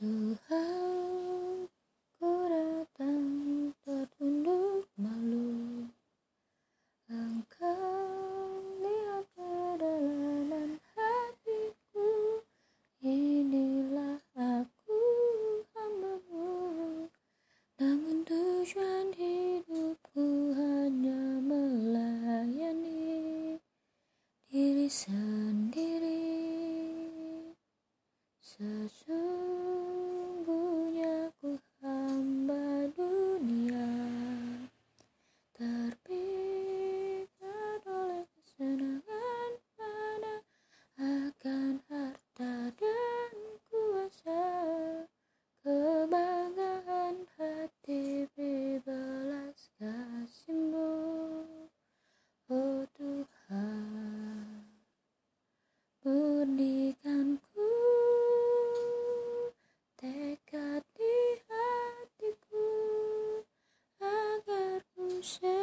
Tuhan, ku datang tertunduk malu. Engkau lihat perjalanan hatiku. Inilah aku hambamu. Namun tujuan hidupku hanya melayani diri sendiri. terpikat oleh kesenangan mana akan harta dan kuasa. Kebanggaan hati bebelas kasihmu oh Tuhan. Murnikan ku tekad di hatiku agar ku share